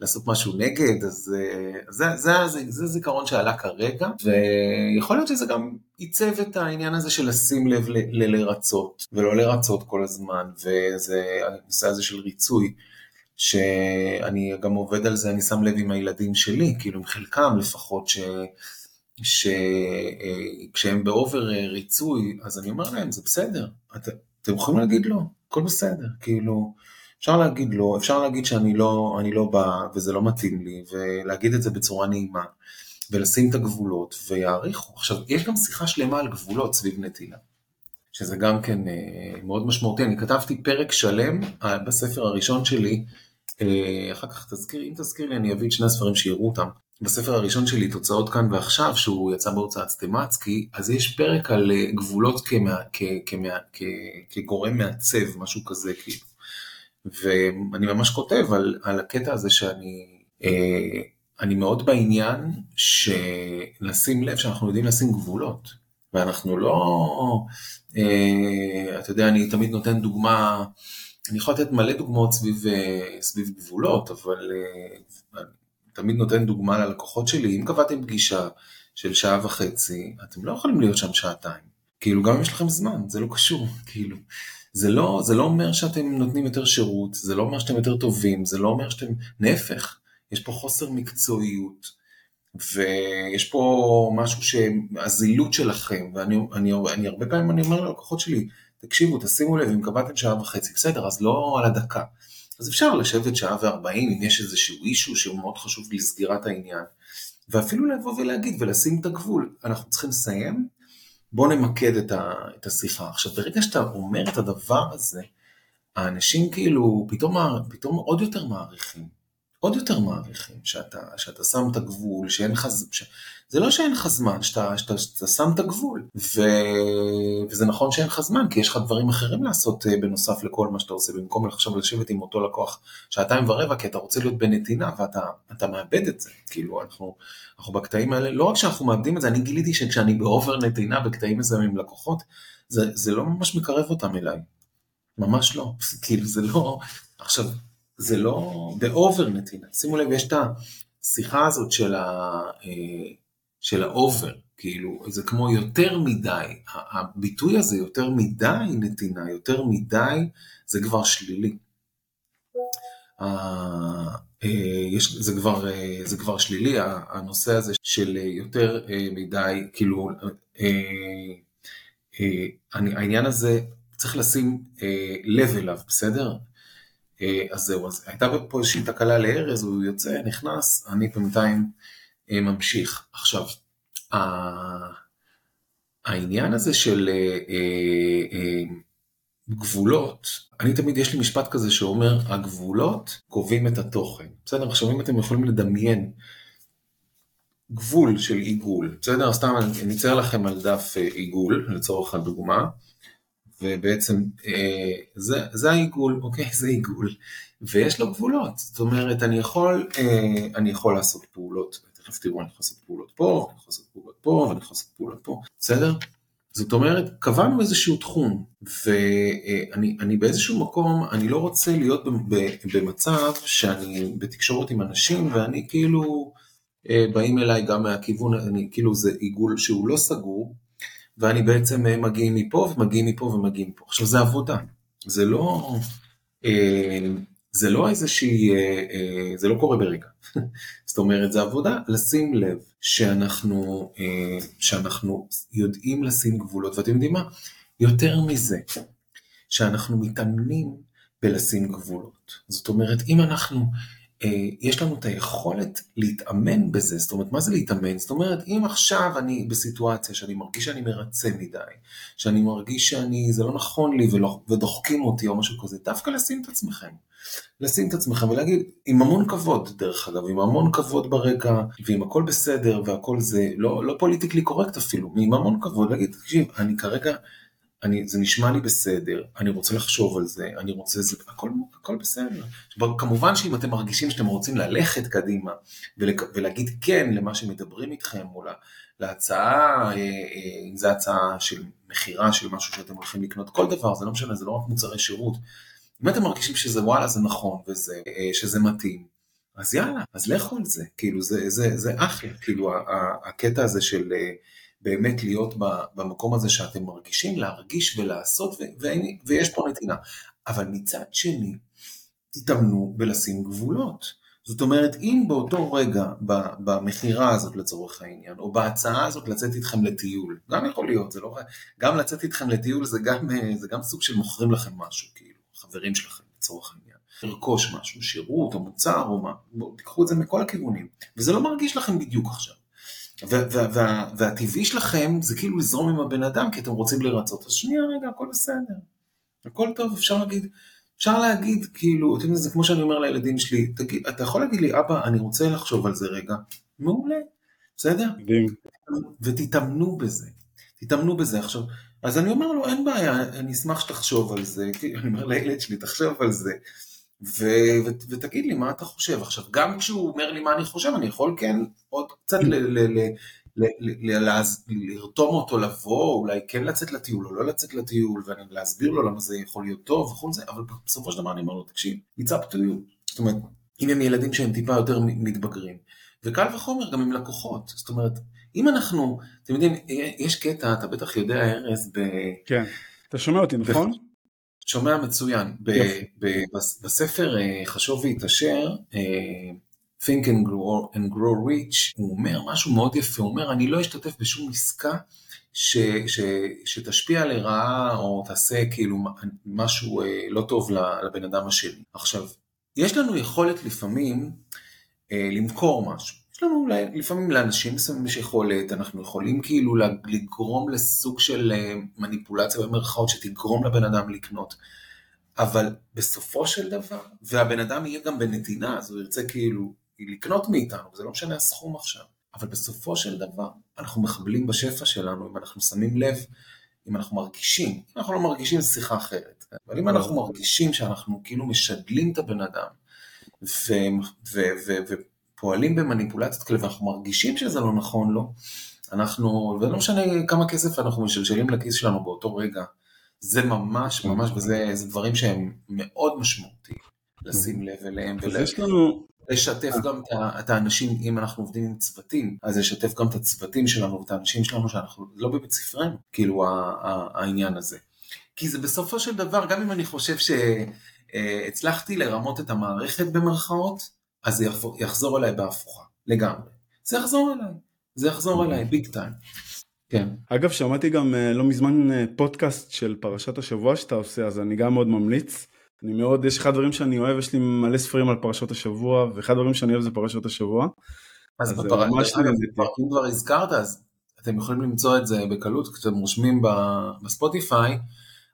לעשות משהו נגד, אז אה, זה, זה, זה, זה זיכרון שעלה כרגע, ויכול להיות שזה גם עיצב את העניין הזה של לשים לב ל, ל, לרצות, ולא לרצות כל הזמן, וזה הנושא הזה של ריצוי. שאני גם עובד על זה, אני שם לב עם הילדים שלי, כאילו עם חלקם לפחות, ש... שכשהם באובר ריצוי, אז אני אומר להם, זה בסדר, את, אתם יכולים להגיד לא, הכל בסדר, כאילו, אפשר להגיד לא, אפשר להגיד שאני לא, אני לא בא וזה לא מתאים לי, ולהגיד את זה בצורה נעימה, ולשים את הגבולות, ויעריכו. עכשיו, יש גם שיחה שלמה על גבולות סביב נטילה, שזה גם כן אה, מאוד משמעותי. אני כתבתי פרק שלם אה, בספר הראשון שלי, אה, אחר כך תזכיר, אם תזכיר לי אני אביא את שני הספרים שיראו אותם, בספר הראשון שלי, תוצאות כאן ועכשיו, שהוא יצא בהוצאת סטימצקי, אז יש פרק על אה, גבולות כמה, כ, כמה, כ, כגורם מעצב, משהו כזה כאילו. ואני ממש כותב על, על הקטע הזה שאני אה, אני מאוד בעניין שלשים לב שאנחנו יודעים לשים גבולות. ואנחנו לא, אה, אתה יודע, אני תמיד נותן דוגמה, אני יכול לתת מלא דוגמאות סביב, אה, סביב גבולות, אבל אה, תמיד נותן דוגמה ללקוחות שלי, אם קבעתם פגישה של שעה וחצי, אתם לא יכולים להיות שם שעתיים. כאילו, גם אם יש לכם זמן, זה לא קשור, כאילו. זה לא, זה לא אומר שאתם נותנים יותר שירות, זה לא אומר שאתם יותר טובים, זה לא אומר שאתם... להפך, יש פה חוסר מקצועיות, ויש פה משהו שהזילות שלכם, ואני אני, אני, הרבה פעמים אני אומר ללקוחות שלי, תקשיבו, תשימו לב, אם קבעתם שעה וחצי, בסדר, אז לא על הדקה. אז אפשר לשבת שעה וארבעים אם יש איזשהו אישו שהוא מאוד חשוב לסגירת העניין. ואפילו לבוא ולהגיד ולשים את הגבול, אנחנו צריכים לסיים, בוא נמקד את, ה, את השיחה. עכשיו, ברגע שאתה אומר את הדבר הזה, האנשים כאילו פתאום, פתאום עוד יותר מעריכים. עוד יותר מעריכים, שאתה, שאתה שם את הגבול, שאין לך, ש... זה לא שאין לך זמן, שאתה, שאתה, שאתה שם את הגבול, ו... וזה נכון שאין לך זמן, כי יש לך דברים אחרים לעשות אה, בנוסף לכל מה שאתה עושה, במקום עכשיו לשבת עם אותו לקוח שעתיים ורבע, כי אתה רוצה להיות בנתינה, ואתה מאבד את זה, כאילו אנחנו, אנחנו בקטעים האלה, לא רק שאנחנו מאבדים את זה, אני גיליתי שכשאני ב over נתינה בקטעים מסוימים עם לקוחות, זה, זה לא ממש מקרב אותם אליי, ממש לא, כאילו זה לא, עכשיו, זה לא ב over נתינה. שימו לב, יש את השיחה הזאת של, ה, אה, של ה over, כאילו, זה כמו יותר מדי, הביטוי הזה יותר מדי נתינה, יותר מדי, זה כבר שלילי. אה, יש, זה, כבר, אה, זה כבר שלילי, הנושא הזה של יותר מדי, כאילו, העניין הזה, צריך לשים לב אליו, בסדר? אה, אז זהו, אז הייתה פה איזושהי תקלה לארז, הוא יוצא, נכנס, אני בינתיים אה, ממשיך. עכשיו, העניין הזה של אה, גבולות, אני תמיד, יש לי משפט כזה שאומר, הגבולות קובעים את התוכן. בסדר, עכשיו אם אתם יכולים לדמיין גבול של עיגול, בסדר? סתם אני אצייר לכם על דף עיגול, לצורך הדוגמה. ובעצם אה, זה, זה העיגול, אוקיי? זה עיגול, ויש לו גבולות, זאת אומרת, אני יכול, אה, אני יכול לעשות פעולות, תכף תראו, אני יכול לעשות פעולות פה, אני יכול לעשות פעולות פה, ואני יכול לעשות פעולות פה, בסדר? זאת אומרת, קבענו איזשהו תחום, ואני באיזשהו מקום, אני לא רוצה להיות במצב שאני בתקשורת עם אנשים, ואני כאילו, אה, באים אליי גם מהכיוון, אני כאילו זה עיגול שהוא לא סגור, ואני בעצם אה, מגיעים מפה ומגיעים מפה ומגיעים מפה. עכשיו זה עבודה, זה לא, אה, זה לא איזושהי, אה, זה לא קורה ברגע. זאת אומרת, זה עבודה לשים לב שאנחנו, שאנחנו יודעים לשים גבולות, ואתם יודעים מה? יותר מזה, שאנחנו מתאמנים בלשים גבולות. זאת אומרת, אם אנחנו יש לנו את היכולת להתאמן בזה, זאת אומרת, מה זה להתאמן? זאת אומרת, אם עכשיו אני בסיטואציה שאני מרגיש שאני מרצה מדי, שאני מרגיש שאני, זה לא נכון לי ולא, ודוחקים אותי או משהו כזה, דווקא לשים את עצמכם. לשים את עצמכם ולהגיד, עם המון כבוד, דרך אגב, עם המון כבוד ברקע, ועם הכל בסדר והכל זה, לא, לא פוליטיקלי קורקט אפילו, עם המון כבוד, להגיד, תקשיב, אני כרגע אני, זה נשמע לי בסדר, אני רוצה לחשוב על זה, אני רוצה, זה, הכל, הכל בסדר. כמובן שאם אתם מרגישים שאתם רוצים ללכת קדימה ולק, ולהגיד כן למה שמדברים איתכם, או להצעה, אה, אה, אם זו הצעה של מכירה של משהו שאתם הולכים לקנות, כל דבר, זה לא משנה, זה לא רק מוצרי שירות. אם אתם מרגישים שזה וואלה, זה נכון, וזה, אה, שזה מתאים, אז יאללה, אז לכו על זה, כאילו זה, זה, זה אחלה, כאילו הקטע הזה של... באמת להיות במקום הזה שאתם מרגישים, להרגיש ולעשות, ויש פה נתינה. אבל מצד שני, תתאמנו בלשים גבולות. זאת אומרת, אם באותו רגע, במכירה הזאת לצורך העניין, או בהצעה הזאת לצאת איתכם לטיול, גם יכול להיות, זה לא... גם לצאת איתכם לטיול זה גם, זה גם סוג של מוכרים לכם משהו, כאילו, חברים שלכם לצורך העניין. לרכוש משהו, שירות או מוצר או מה, בואו תיקחו את זה מכל הכיוונים. וזה לא מרגיש לכם בדיוק עכשיו. והטבעי שלכם זה כאילו לזרום עם הבן אדם כי אתם רוצים לרצות. אז שנייה רגע, הכל בסדר. הכל טוב, אפשר להגיד, אפשר להגיד כאילו, אתם יודעים, זה כמו שאני אומר לילדים שלי, תגיד, אתה יכול להגיד לי, אבא, אני רוצה לחשוב על זה רגע. מעולה, בסדר? ותתאמנו בזה, תתאמנו בזה. עכשיו, אז אני אומר לו, אין בעיה, אני אשמח שתחשוב על זה, אני אומר לילד שלי, תחשוב על זה. ו- ו- ותגיד לי מה אתה חושב. עכשיו, גם כשהוא אומר לי מה אני חושב, אני יכול כן עוד קצת לרתום אותו לבוא, אולי כן לצאת לטיול או לא לצאת לטיול, ולהסביר לו למה זה יכול להיות טוב וכל זה, אבל בסופו של דבר אני אומר לו, תקשיב, it's up to you. זאת אומרת, אם הם ילדים שהם טיפה יותר מתבגרים. וקל וחומר גם עם לקוחות. זאת אומרת, אם אנחנו, אתם יודעים, יש קטע, אתה בטח יודע, ארז, ב...
כן, אתה שומע אותי, נכון?
שומע מצוין. בספר אה, חשוב והתעשר, אה, Think and grow, and grow rich, הוא אומר משהו מאוד יפה, הוא אומר, אני לא אשתתף בשום עסקה ש, ש, שתשפיע לרעה או תעשה כאילו משהו אה, לא טוב לבן אדם השני. עכשיו, יש לנו יכולת לפעמים למכור משהו. לנו אולי, לפעמים לאנשים מסוימים יש יכולת, אנחנו יכולים כאילו לגרום לסוג של אה, מניפולציה במרכאות שתגרום לבן אדם לקנות. אבל בסופו של דבר, והבן אדם יהיה גם בנתינה, אז הוא ירצה כאילו לקנות מאיתנו, זה לא משנה הסכום עכשיו. אבל בסופו של דבר, אנחנו מחבלים בשפע שלנו אם אנחנו שמים לב, אם אנחנו מרגישים. אם אנחנו לא מרגישים, שיחה אחרת. אבל אם אנחנו מרגישים שאנחנו כאילו משדלים את הבן אדם, ופועלים במניפולציות כאלה, ואנחנו מרגישים שזה לא נכון לו, אנחנו, ולא משנה כמה כסף אנחנו משלשלים לכיס שלנו באותו רגע, זה ממש ממש, וזה דברים שהם מאוד משמעותיים לשים לב אליהם.
אז יש לנו...
לשתף גם את האנשים, אם אנחנו עובדים עם צוותים, אז לשתף גם את הצוותים שלנו ואת האנשים שלנו שאנחנו לא בבית ספרנו, כאילו העניין הזה. כי זה בסופו של דבר, גם אם אני חושב שהצלחתי לרמות את המערכת במרכאות, אז זה יחזור אליי בהפוכה, לגמרי. זה יחזור אליי, זה יחזור אליי, ביג טיים. כן.
אגב, שמעתי גם אה, לא מזמן אה, פודקאסט של פרשת השבוע שאתה עושה, אז אני גם מאוד ממליץ. אני מאוד, יש אחד הדברים שאני אוהב, יש לי מלא ספרים על פרשות השבוע, ואחד הדברים שאני אוהב זה פרשות השבוע.
אז, אז בפרשת, אם כבר הזכרת, אז אתם יכולים למצוא את זה בקלות, כשאתם רושמים בספוטיפיי,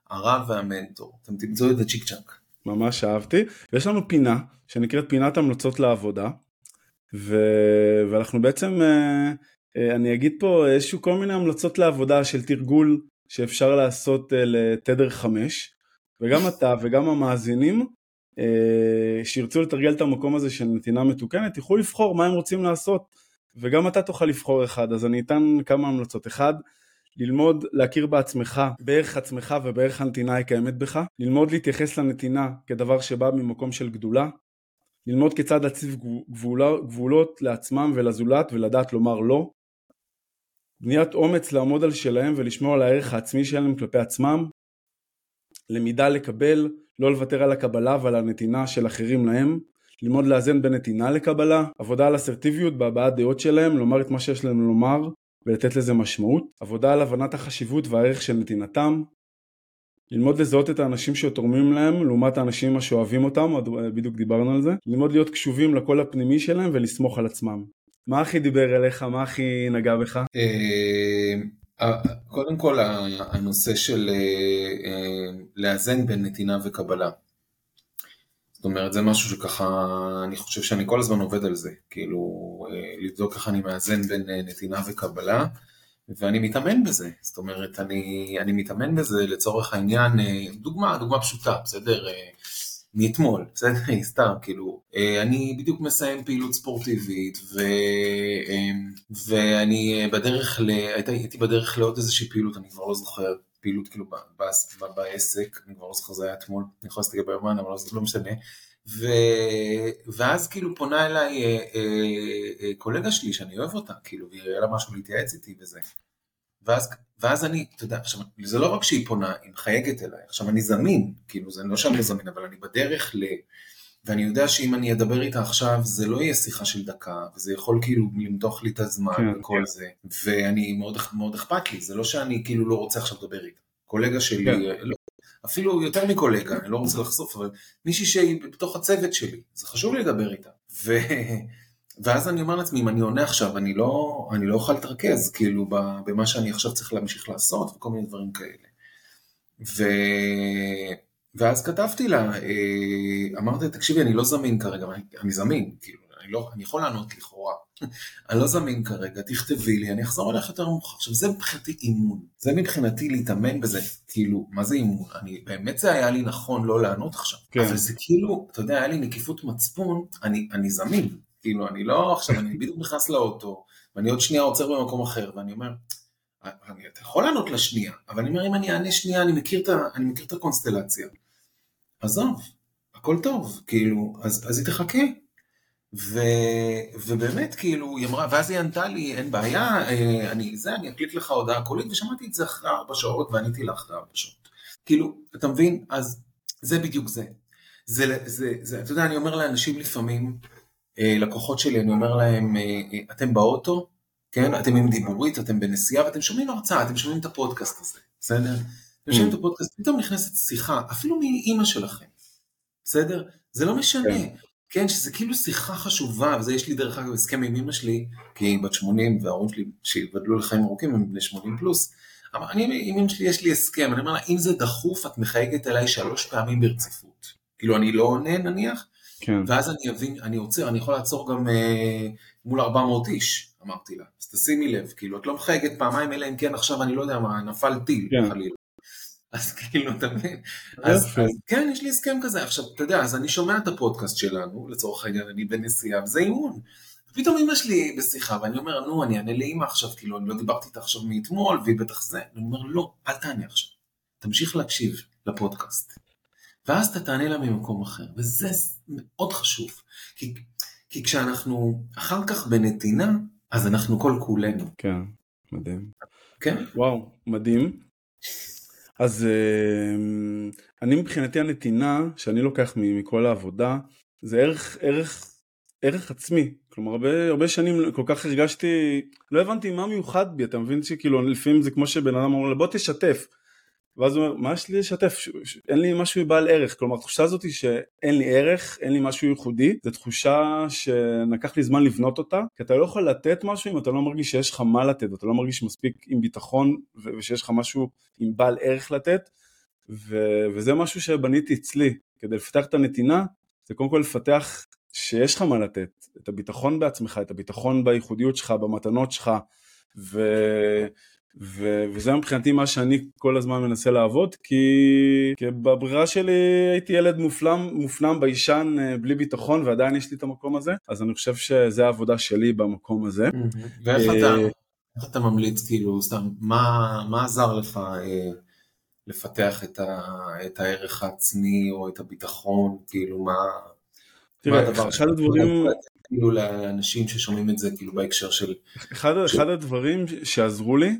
הרב והמנטור, אתם תמצאו את זה צ'יק צ'אק.
ממש אהבתי, ויש לנו פינה שנקראת פינת המלצות לעבודה, ו... ואנחנו בעצם, אה, אה, אני אגיד פה איזשהו כל מיני המלצות לעבודה של תרגול שאפשר לעשות אה, לתדר 5, וגם אתה וגם המאזינים שירצו לתרגל את המקום הזה של נתינה מתוקנת, יוכלו לבחור מה הם רוצים לעשות, וגם אתה תוכל לבחור אחד, אז אני אתן כמה המלצות. אחד, ללמוד להכיר בעצמך, בערך עצמך ובערך הנתינה הקיימת בך, ללמוד להתייחס לנתינה כדבר שבא ממקום של גדולה, ללמוד כיצד להציב גבולות, גבולות לעצמם ולזולת ולדעת לומר לא, בניית אומץ לעמוד על שלהם ולשמור על הערך העצמי שלהם כלפי עצמם, למידה לקבל, לא לוותר על הקבלה ועל הנתינה של אחרים להם, ללמוד לאזן בין נתינה לקבלה, עבודה על אסרטיביות בהבעת דעות שלהם, לומר את מה שיש להם לומר ולתת לזה משמעות, עבודה על הבנת החשיבות והערך של נתינתם, ללמוד לזהות את האנשים שתורמים להם לעומת האנשים שאוהבים אותם, בדיוק דיברנו על זה, ללמוד להיות קשובים לקול הפנימי שלהם ולסמוך על עצמם. מה הכי דיבר אליך? מה הכי נגע בך? אה,
קודם כל הנושא של אה, אה, לאזן בין נתינה וקבלה. אומרת זה משהו שככה אני חושב שאני כל הזמן עובד על זה כאילו אה, לבדוק איך אני מאזן בין נתינה וקבלה ואני מתאמן בזה. זאת אומרת אני, אני מתאמן בזה לצורך העניין דוגמה דוגמה פשוטה בסדר? מאתמול, בסדר? סתם, כאילו, אה, אני בדיוק מסיים פעילות ספורטיבית, ו... ואני בדרך ל... הייתי בדרך לעוד איזושהי פעילות, אני כבר לא זוכר, פעילות כאילו בעסק, אני כבר לא זוכר, זה היה אתמול, אני יכול להסתכל ביומן, אבל זה לא משנה. ו... ואז כאילו פונה אליי אה, אה, אה, קולגה שלי שאני אוהב אותה, כאילו, והיא היה לה משהו להתייעץ איתי וזה. ואז, ואז אני, אתה יודע, עכשיו, זה לא רק שהיא פונה, היא מחייגת אליי, עכשיו אני זמין, כאילו זה לא שאני לא זמין, אבל אני בדרך ל... ואני יודע שאם אני אדבר איתה עכשיו, זה לא יהיה שיחה של דקה, וזה יכול כאילו למתוח לי את הזמן כן, וכל כן. זה, ואני מאוד, מאוד אכפת לי, זה לא שאני כאילו לא רוצה עכשיו לדבר איתה. קולגה שלי, כן. לא, אפילו יותר מקולגה, אני לא רוצה לחשוף, אבל מישהי שהיא בתוך הצוות שלי, זה חשוב לי לדבר איתה. ו... ואז אני אומר לעצמי, אם אני עונה עכשיו, אני לא, אני לא אוכל להתרכז, כאילו, במה שאני עכשיו צריך להמשיך לעשות, וכל מיני דברים כאלה. ו... ואז כתבתי לה, אה, אמרתי, תקשיבי, אני לא זמין כרגע, אני, זמין, כאילו, אני, לא, אני יכול לענות לכאורה, אני לא זמין כרגע, תכתבי לי, אני אחזור אליך יותר מאוחר. עכשיו, זה מבחינתי אימון, זה מבחינתי להתאמן בזה, כאילו, מה זה אימון? אני, באמת זה היה לי נכון לא לענות עכשיו, כן. אבל זה כאילו, אתה יודע, היה לי נקיפות מצפון, אני, אני זמין, כאילו, אני לא עכשיו, אני בדיוק נכנס לאוטו, ואני עוד שנייה עוצר במקום אחר, ואני אומר, אני, אתה יכול לענות לשנייה, אבל אני אומר, אם אני אענה שנייה, אני מכיר את, אני מכיר את הקונסטלציה. עזוב, הכל טוב, כאילו, אז, אז היא תחכה. ו, ובאמת, כאילו, היא אמרה, ואז היא ענתה לי, אין בעיה, אה, אני זה, אני אקליט לך הודעה קולית, ושמעתי את זה אחרי ארבע שעות, ועניתי לה אחרי ארבע שעות. כאילו, אתה מבין? אז זה בדיוק זה. זה, זה, זה, אתה יודע, אני אומר לאנשים לפעמים, אה, לקוחות שלי, אני אומר להם, אה, אתם באוטו, כן? אתם עם דיבורית, אתם בנסיעה ואתם שומעים הרצאה, אתם שומעים את הפודקאסט הזה, בסדר? שומעים את הפודקאסט, פתאום נכנסת שיחה, אפילו מאימא שלכם, בסדר? זה לא משנה. כן. כן, שזה כאילו שיחה חשובה, וזה יש לי דרך אגב הסכם עם אמא שלי, כי היא בת 80 וההורים שלי שיבדלו לחיים ארוכים הם בני 80 פלוס. אבל אני עם אמא שלי יש לי הסכם, אני אומר לה, אם זה דחוף את מחייגת אליי שלוש פעמים ברציפות. כאילו אני לא עונה נניח, כן. ואז אני אבין, אני עוצר, אני יכול לעצור גם אה, מול 400 איש, אמרתי לה. אז תשימי לב, כאילו את לא מחייגת פעמיים, אלא אם כן עכשיו אני לא יודע מה, נפל טיל כן. חלילה. אז כאילו, אתה מבין? אז, אז כן, יש לי הסכם כזה. עכשיו, אתה יודע, אז אני שומע את הפודקאסט שלנו, לצורך העניין, אני בנסיעה, וזה אימון. פתאום אמא שלי בשיחה, ואני אומר, נו, אני אענה לאמא עכשיו, כאילו, אני לא דיברתי איתה עכשיו מאתמול, והיא בטח זה. אני אומר, לא, אל תענה עכשיו. תמשיך להקשיב לפודקאסט. ואז אתה תענה לה ממקום אחר, וזה מאוד חשוב. כי, כי כשאנחנו אחר כך בנתינה, אז אנחנו כל כולנו.
כן, מדהים.
כן.
וואו, מדהים. אז אמ, אני מבחינתי הנתינה שאני לוקח מכל העבודה זה ערך, ערך, ערך עצמי. כלומר הרבה, הרבה שנים כל כך הרגשתי, לא הבנתי מה מיוחד בי, אתה מבין שכאילו לפעמים זה כמו שבן אדם אומר בוא תשתף. ואז הוא אומר, מה יש לי לשתף? אין לי משהו בעל ערך. כלומר, התחושה הזאת היא שאין לי ערך, אין לי משהו ייחודי, זו תחושה שלקח לי זמן לבנות אותה, כי אתה לא יכול לתת משהו אם אתה לא מרגיש שיש לך מה לתת, אתה לא מרגיש מספיק עם ביטחון ושיש לך משהו עם בעל ערך לתת, ו- וזה משהו שבניתי אצלי. כדי לפתח את הנתינה, זה קודם כל לפתח שיש לך מה לתת, את הביטחון בעצמך, את הביטחון בייחודיות שלך, במתנות שלך, ו... ו- וזה מבחינתי מה שאני כל הזמן מנסה לעבוד כי, כי בברירה שלי הייתי ילד מופלם, מופנם ביישן אה, בלי ביטחון ועדיין יש לי את המקום הזה אז אני חושב שזה העבודה שלי במקום הזה.
ואיך אתה, אה, איך אתה ממליץ כאילו סתם מה, מה עזר לך אה, לפתח את, ה, את הערך העצמי או את הביטחון כאילו מה,
תראה, מה הדבר אחד הדברים
כאילו לאנשים ששומעים את זה כאילו בהקשר של
אחד, ש... אחד הדברים שעזרו לי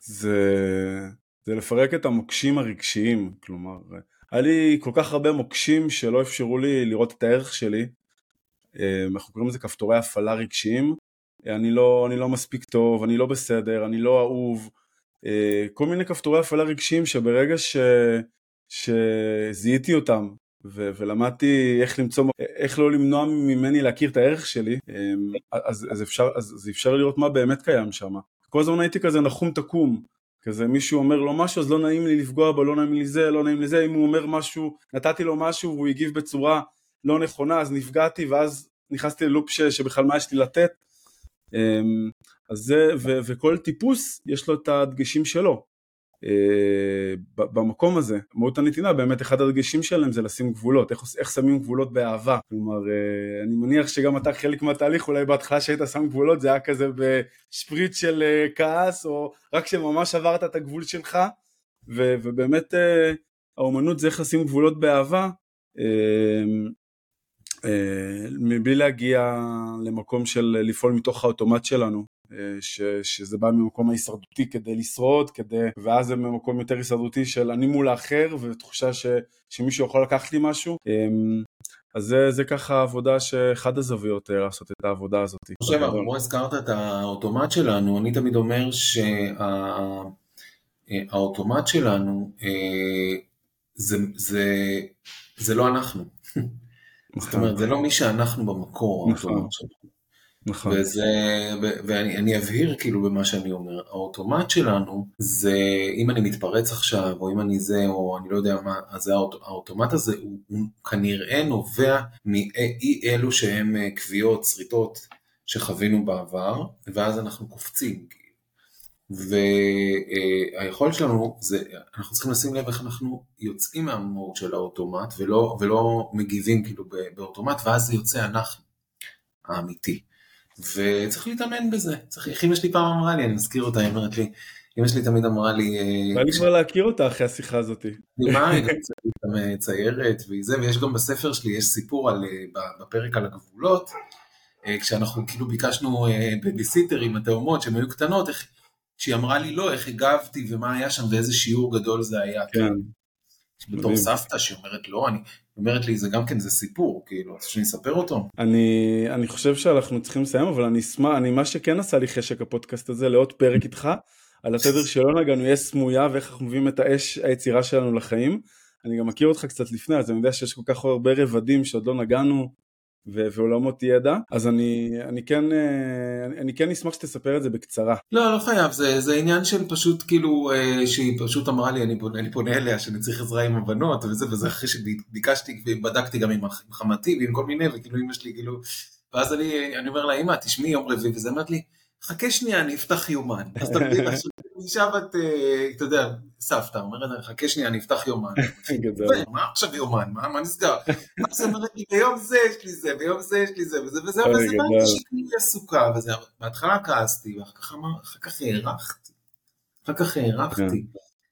זה, זה לפרק את המוקשים הרגשיים, כלומר, היה לי כל כך הרבה מוקשים שלא אפשרו לי לראות את הערך שלי, אה, אנחנו קוראים לזה כפתורי הפעלה רגשיים, אני לא, אני לא מספיק טוב, אני לא בסדר, אני לא אהוב, אה, כל מיני כפתורי הפעלה רגשיים שברגע ש, שזיהיתי אותם ו- ולמדתי איך למצוא, איך לא למנוע ממני להכיר את הערך שלי, אה, אז, אז, אפשר, אז, אז אפשר לראות מה באמת קיים שם. כל הזמן הייתי כזה נחום תקום, כזה מישהו אומר לו משהו אז לא נעים לי לפגוע בו, לא נעים לי זה, לא נעים לי זה, אם הוא אומר משהו, נתתי לו משהו והוא הגיב בצורה לא נכונה אז נפגעתי ואז נכנסתי ללופ ש, שבכלל מה יש לי לתת. אמ, אז זה, ו, וכל טיפוס יש לו את הדגשים שלו. אה, במקום הזה. מהות הנתינה באמת אחד הדגשים שלהם זה לשים גבולות, איך, איך שמים גבולות באהבה. כלומר, אה, אני מניח שגם אתה חלק מהתהליך, אולי בהתחלה שהיית שם גבולות זה היה כזה בשפריץ של אה, כעס, או רק כשממש עברת את הגבול שלך, ו, ובאמת האומנות זה איך לשים גבולות באהבה. מבלי להגיע למקום של לפעול מתוך האוטומט שלנו, ש, שזה בא ממקום ההישרדותי כדי לשרוד, כדי, ואז זה ממקום יותר הישרדותי של אני מול האחר ותחושה ש, שמישהו יכול לקחת לי משהו. אמ, אז זה, זה ככה עבודה שאחד הזוויות אה, לעשות את העבודה הזאת.
אני חושב, כמו הזכרת את האוטומט שלנו, אני תמיד אומר שהאוטומט שלנו זה, זה, זה לא אנחנו. זאת אומרת, זה לא מי שאנחנו במקור. נכון.
נכון.
וזה, ואני אבהיר כאילו במה שאני אומר, האוטומט שלנו זה, אם אני מתפרץ עכשיו, או אם אני זה, או אני לא יודע מה, אז האוט, האוטומט הזה הוא, הוא כנראה נובע מאי אלו שהם אה, קביעות, שריטות שחווינו בעבר, ואז אנחנו קופצים. והיכולת שלנו זה, אנחנו צריכים לשים לב איך אנחנו יוצאים מהמהות של האוטומט ולא, ולא מגיבים כאילו באוטומט, ואז זה יוצא אנחנו, האמיתי. וצריך להתאמן בזה. צריך, אמא שלי פעם אמרה לי, אני מזכיר אותה, היא אומרת לי, אמא שלי תמיד אמרה לי...
אה, בא לי כבר להכיר אותה אחרי השיחה הזאת.
מה, היא גם ציירת וזה, ויש גם בספר שלי, יש סיפור על, אה, בפרק על הגבולות, אה, כשאנחנו כאילו ביקשנו בביסיטר עם התאומות שהן היו קטנות, איך, שהיא אמרה לי לא, איך הגבתי ומה היה שם ואיזה שיעור גדול זה היה.
כן.
בתור סבתא שאומרת לא, אני אומרת לי זה גם כן זה סיפור, כאילו, רוצה שאני אספר אותו?
אני, אני חושב שאנחנו צריכים לסיים, אבל אני אשמח, אני מה שכן עשה לי חשק הפודקאסט הזה לעוד פרק איתך, על התדר שלא נגענו, יש סמויה ואיך אנחנו מביאים את האש היצירה שלנו לחיים. אני גם מכיר אותך קצת לפני, אז אני יודע שיש כל כך הרבה רבדים שעוד לא נגענו, ועולמות ידע, אז אני, אני, כן, אה, אני, אני כן אשמח שתספר את זה בקצרה.
לא, לא חייב, זה, זה עניין של פשוט כאילו, אה, שהיא פשוט אמרה לי, אני פונה, אני פונה אליה שאני צריך עזרה עם הבנות וזה, וזה אחרי שביקשתי ובדקתי גם עם חמתי ועם כל מיני, וכאילו אמא שלי כאילו, ואז אני, אני אומר לה, אמא, תשמעי יום רביעי, וזה אמרת לי, חכה שנייה, אני אפתח יומן. אז אתה מבין, עכשיו אישה בת, אה, אתה יודע, סבתא, אומרת, חכה שנייה, אני אפתח יומן. מה עכשיו יומן? מה נסגר? אז היא אומרת לי, ביום זה יש לי זה, ביום זה יש לי זה, וזה וזה, וזה, וזה, שהיא עסוקה, וזה, בהתחלה כעסתי, ואחר כך הערכתי. אחר כך הערכתי.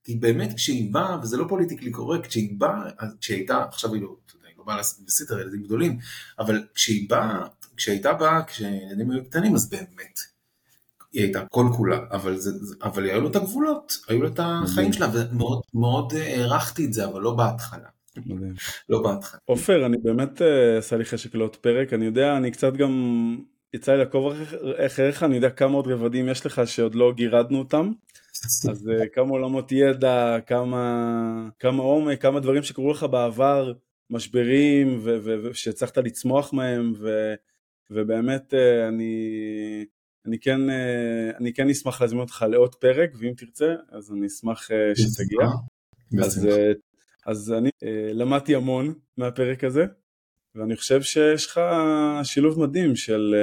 כי באמת כשהיא באה, וזה לא פוליטיקלי קורקט, כשהיא באה, כשהיא הייתה, עכשיו היא לא, אתה יודע, היא לא באה לעשות בסדר, ילדים גדולים, אבל כשהיא באה, כשהייתה באה, כשילדים היו קטנים, אז באמת, היא הייתה כל כולה, אבל, זה, אבל היו לו את הגבולות, היו לו את החיים שלה, ומאוד מאוד אה, הערכתי את זה, אבל לא בהתחלה. לא בהתחלה.
עופר, אני באמת אה, עשה לי חשק לעוד פרק, אני יודע, אני קצת גם יצא לי לעקוב אחריך, אני יודע כמה עוד רבדים יש לך שעוד לא גירדנו אותם. אז אה, כמה עולמות ידע, כמה, כמה עומק, כמה דברים שקרו לך בעבר, משברים, ושהצלחת לצמוח מהם, ו, ובאמת אני, אני כן, אה, אני כן אשמח להזמין אותך לעוד פרק, ואם תרצה, אז אני אשמח אה, שתגיע. אז, אה, אז אני למדתי המון מהפרק הזה, ואני חושב שיש לך שילוב מדהים של,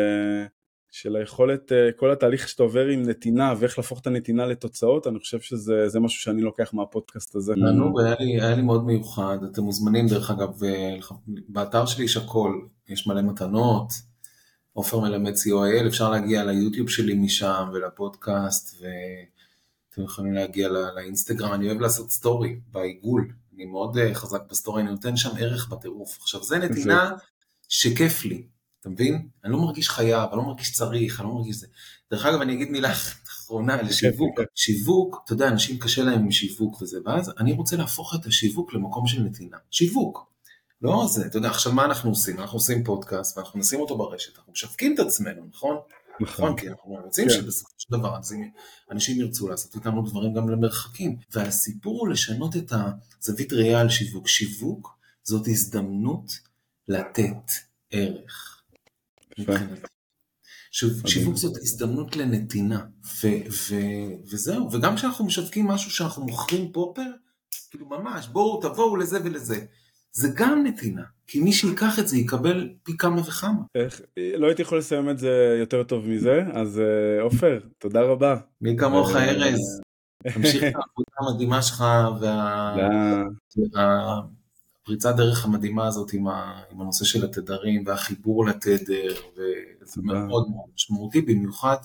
של היכולת, כל התהליך שאתה עובר עם נתינה ואיך להפוך את הנתינה לתוצאות, אני חושב שזה משהו שאני לוקח מהפודקאסט הזה.
נו, היה לי, היה לי מאוד מיוחד, אתם מוזמנים דרך אגב, באתר שלי יש הכל, יש מלא מתנות. עופר מלמד co.il, אפשר להגיע ליוטיוב שלי משם ולפודקאסט ואתם יכולים להגיע לא, לאינסטגרם, אני אוהב לעשות סטורי בעיגול, אני מאוד uh, חזק בסטורי, אני נותן שם ערך בטירוף. עכשיו זה נתינה שכיף לי, אתה מבין? אני לא מרגיש חייב, אני לא מרגיש צריך, אני לא מרגיש זה. דרך אגב אני אגיד מילה אחרונה לשיווק, שיווק, אתה יודע, אנשים קשה להם עם שיווק וזה, ואז אני רוצה להפוך את השיווק למקום של נתינה. שיווק. לא זה, אתה יודע, עכשיו מה אנחנו עושים? אנחנו עושים פודקאסט ואנחנו נשים אותו ברשת, אנחנו משווקים את עצמנו, נכון? נכון, כי אנחנו רוצים כן. שבסופו של דבר אנשים ירצו לעשות איתנו דברים גם למרחקים. והסיפור הוא לשנות את הזווית ראייה על שיווק. שיווק זאת הזדמנות לתת ערך. שיווק זאת הזדמנות לנתינה, וזהו, וגם כשאנחנו משווקים משהו שאנחנו מוכרים פופר, כאילו ממש, בואו תבואו לזה ולזה. זה גם נתינה, כי מי שיקח את זה יקבל פי כמה וכמה.
איך, לא הייתי יכול לסיים את זה יותר טוב מזה, אז אה, עופר, תודה רבה.
מי כמוך אה, ארז, תמשיך את העבודה המדהימה שלך והפריצת דרך המדהימה הזאת עם, ה... עם הנושא של התדרים והחיבור לתדר, וזה מאוד מאוד משמעותי במיוחד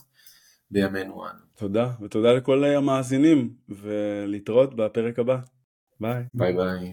בימינו אנו.
תודה, ותודה לכל המאזינים, ולהתראות בפרק הבא. ביי.
ביי ביי.